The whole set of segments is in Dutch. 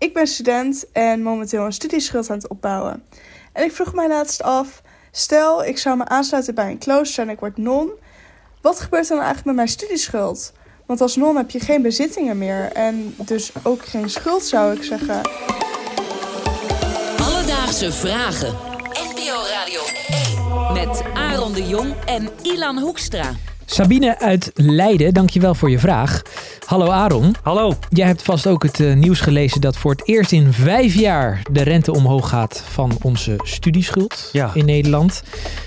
Ik ben student en momenteel een studieschuld aan het opbouwen. En ik vroeg mij laatst af: stel ik zou me aansluiten bij een klooster en ik word non. Wat gebeurt dan eigenlijk met mijn studieschuld? Want als non heb je geen bezittingen meer en dus ook geen schuld, zou ik zeggen. Alledaagse vragen. NPO Radio 1. Met Aaron de Jong en Ilan Hoekstra. Sabine uit Leiden, dankjewel voor je vraag. Hallo Aaron. Hallo. Jij hebt vast ook het eh, nieuws gelezen dat voor het eerst in vijf jaar de rente omhoog gaat van onze studieschuld Ja. in Nederland.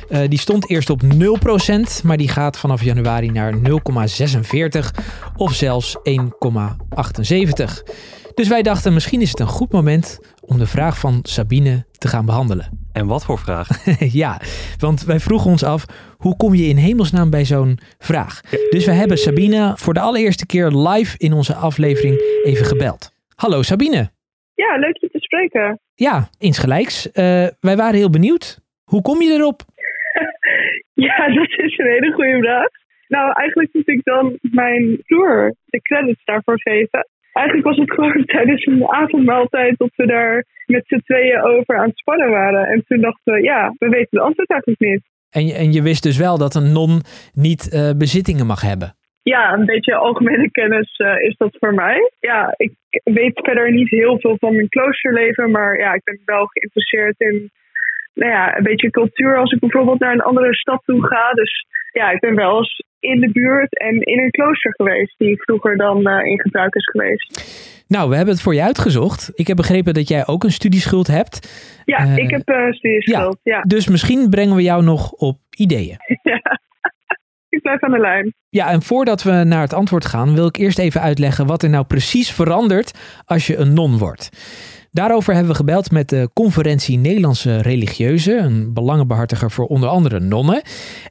Eh, die stond eerst op 0%, maar die gaat vanaf januari naar 0,46 of zelfs 1,78. Dus wij dachten misschien is het een goed moment om de vraag van Sabine te gaan behandelen. En wat voor vraag? ja, want wij vroegen ons af, hoe kom je in hemelsnaam bij zo'n vraag? Dus we hebben Sabine voor de allereerste keer live in onze aflevering even gebeld. Hallo Sabine. Ja, leuk je te spreken. Ja, insgelijks. Eh, wij waren heel benieuwd. Hoe kom je erop? Ja, dat is een hele goede vraag. Nou, eigenlijk moet ik dan mijn broer de credits daarvoor geven. Eigenlijk was het gewoon tijdens een avondmaaltijd dat we daar met z'n tweeën over aan het spannen waren. En toen dachten we, ja, we weten de antwoord eigenlijk niet. En je, en je wist dus wel dat een non niet eh, bezittingen mag hebben. Ja, een beetje algemene kennis eh, is dat voor mij. Ja, ik weet verder niet heel veel van mijn kloosterleven, maar ja, ik ben wel geïnteresseerd in nou ja, een beetje cultuur als ik bijvoorbeeld naar een andere stad toe ga. Dus ja, ik ben wel eens in de buurt en in een klooster geweest, die vroeger dan eh, in gebruik is geweest. Nou, we hebben het voor je uitgezocht. Ik heb begrepen dat jij ook een studieschuld hebt. Ja, Eh, ik heb uh, studieschuld. Ja. Dus misschien brengen we jou nog op ideeën. Ja. ik blijf aan de lijn. Ja, en voordat we naar het antwoord gaan, wil ik eerst even uitleggen wat er nou precies verandert als je een non wordt. Daarover hebben we gebeld met de Conferentie Nederlandse Religieuzen, een belangenbehartiger voor onder andere nonnen.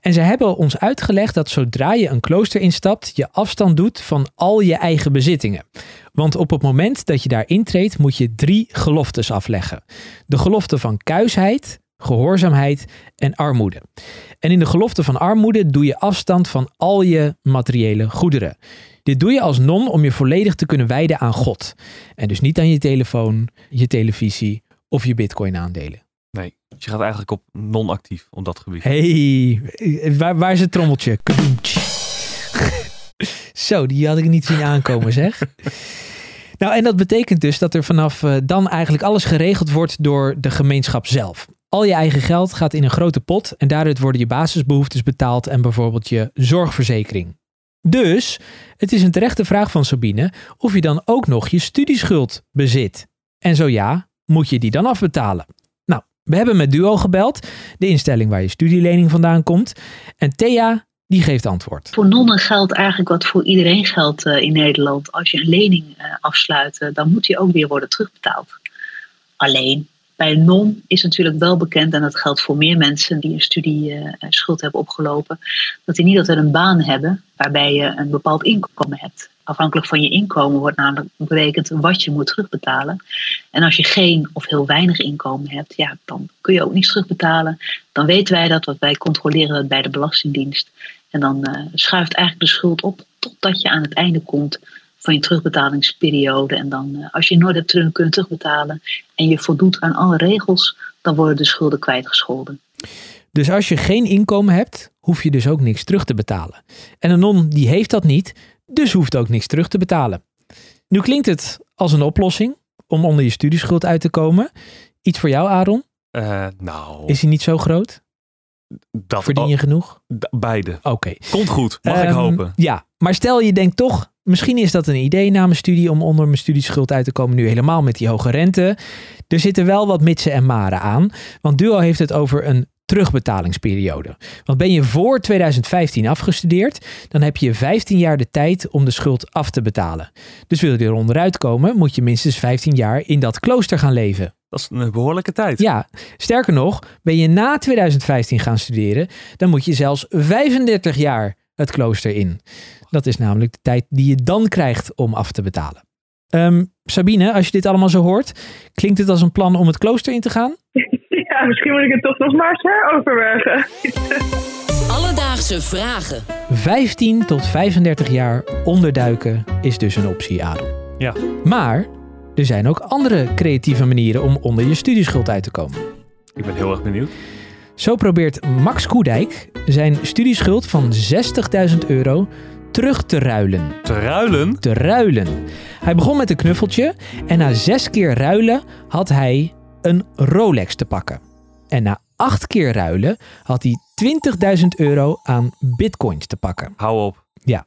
En ze hebben ons uitgelegd dat zodra je een klooster instapt, je afstand doet van al je eigen bezittingen. Want op het moment dat je daar intreedt, moet je drie geloftes afleggen: de gelofte van kuisheid, gehoorzaamheid en armoede. En in de gelofte van armoede doe je afstand van al je materiële goederen. Dit doe je als non om je volledig te kunnen wijden aan God. En dus niet aan je telefoon, je televisie of je bitcoin aandelen. Nee, je gaat eigenlijk op non-actief op dat gebied. hey, waar, waar is het trommeltje? Zo, die had ik niet zien aankomen zeg. Nou, en dat betekent dus dat er vanaf uh, dan eigenlijk alles geregeld wordt door de gemeenschap zelf. Al je eigen geld gaat in een grote pot en daaruit worden je basisbehoeftes betaald en bijvoorbeeld je zorgverzekering. Dus het is een terechte vraag van Sabine of je dan ook nog je studieschuld bezit. En zo ja, moet je die dan afbetalen? Nou, we hebben met Duo gebeld, de instelling waar je studielening vandaan komt. En Thea, die geeft antwoord. Voor nonnen geldt eigenlijk wat voor iedereen geldt uh, in Nederland. Als je een lening uh, afsluit, uh, dan moet die ook weer worden terugbetaald. Alleen, bij non is natuurlijk wel bekend, en dat geldt voor meer mensen die een studieschuld hebben opgelopen, dat die niet altijd een baan hebben waarbij je een bepaald inkomen hebt. Afhankelijk van je inkomen wordt namelijk berekend wat je moet terugbetalen. En als je geen of heel weinig inkomen hebt, ja, dan kun je ook niets terugbetalen. Dan weten wij dat, want wij controleren dat bij de Belastingdienst. En dan uh, schuift eigenlijk de schuld op totdat je aan het einde komt van je terugbetalingsperiode. En dan, uh, als je nooit hebt terug kunnen terugbetalen en je voldoet aan alle regels, dan worden de schulden kwijtgescholden. Dus als je geen inkomen hebt, hoef je dus ook niks terug te betalen. En een non die heeft dat niet, dus hoeft ook niks terug te betalen. Nu klinkt het als een oplossing om onder je studieschuld uit te komen. Iets voor jou, Aaron? Uh, nou. Is hij niet zo groot? Dat, Verdien je genoeg? Beide. Oké. Okay. Komt goed, mag um, ik hopen. Ja, maar stel je denkt toch, misschien is dat een idee na mijn studie om onder mijn studieschuld uit te komen, nu helemaal met die hoge rente. Er zitten wel wat mitsen en maren aan, want Duo heeft het over een terugbetalingsperiode. Want ben je voor 2015 afgestudeerd, dan heb je 15 jaar de tijd om de schuld af te betalen. Dus wil je er onderuit komen, moet je minstens 15 jaar in dat klooster gaan leven. Dat is een behoorlijke tijd. Ja, sterker nog, ben je na 2015 gaan studeren, dan moet je zelfs 35 jaar het klooster in. Dat is namelijk de tijd die je dan krijgt om af te betalen. Um, Sabine, als je dit allemaal zo hoort, klinkt het als een plan om het klooster in te gaan? Ja, misschien moet ik het toch nog maar eens heroverwegen. Alledaagse vragen. 15 tot 35 jaar onderduiken is dus een optie, Adam. Ja. Maar er zijn ook andere creatieve manieren om onder je studieschuld uit te komen. Ik ben heel erg benieuwd. Zo probeert Max Koedijk zijn studieschuld van 60.000 euro terug te ruilen. Te ruilen? Te ruilen. Hij begon met een knuffeltje en na zes keer ruilen had hij een Rolex te pakken. En na acht keer ruilen had hij 20.000 euro aan bitcoins te pakken. Hou op. Ja.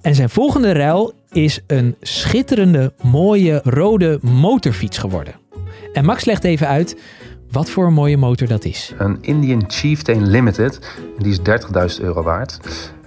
En zijn volgende ruil is een schitterende, mooie rode motorfiets geworden. En Max legt even uit wat voor een mooie motor dat is. Een Indian Chieftain Limited. Die is 30.000 euro waard.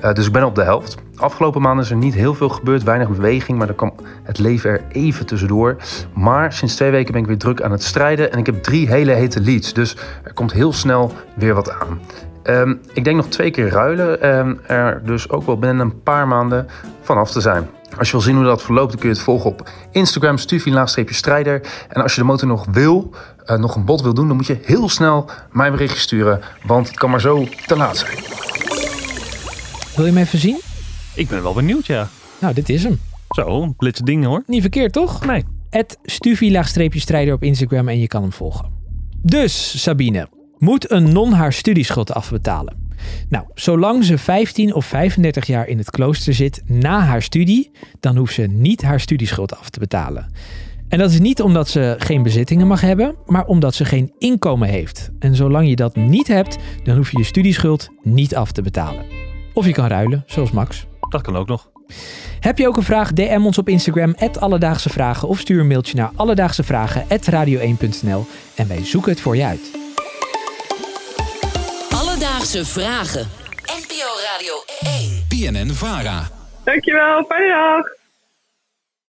Uh, dus ik ben op de helft. Afgelopen maanden is er niet heel veel gebeurd, weinig beweging, maar dan kwam het leven er even tussendoor. Maar sinds twee weken ben ik weer druk aan het strijden en ik heb drie hele hete leads. Dus er komt heel snel weer wat aan. Um, ik denk nog twee keer ruilen. Um, er dus ook wel binnen een paar maanden vanaf te zijn. Als je wil zien hoe dat verloopt, dan kun je het volgen op Instagram, stufie-strijder. En als je de motor nog wil, uh, nog een bod wil doen, dan moet je heel snel mijn berichtje sturen. Want het kan maar zo te laat zijn. Wil je hem even zien? Ik ben wel benieuwd, ja. Nou, dit is hem. Zo, een blitse ding hoor. Niet verkeerd, toch? Nee. Het stufie-strijder op Instagram en je kan hem volgen. Dus, Sabine, moet een non haar studieschuld afbetalen? Nou, zolang ze 15 of 35 jaar in het klooster zit na haar studie, dan hoeft ze niet haar studieschuld af te betalen. En dat is niet omdat ze geen bezittingen mag hebben, maar omdat ze geen inkomen heeft. En zolang je dat niet hebt, dan hoef je je studieschuld niet af te betalen. Of je kan ruilen, zoals Max. Dat kan ook nog. Heb je ook een vraag? DM ons op Instagram, Alledaagse Vragen. Of stuur een mailtje naar alledaagsevragen.radio1.nl en wij zoeken het voor je uit. Alledaagse Vragen. NPO Radio 1. BNN Vara. Dankjewel, fijne dag.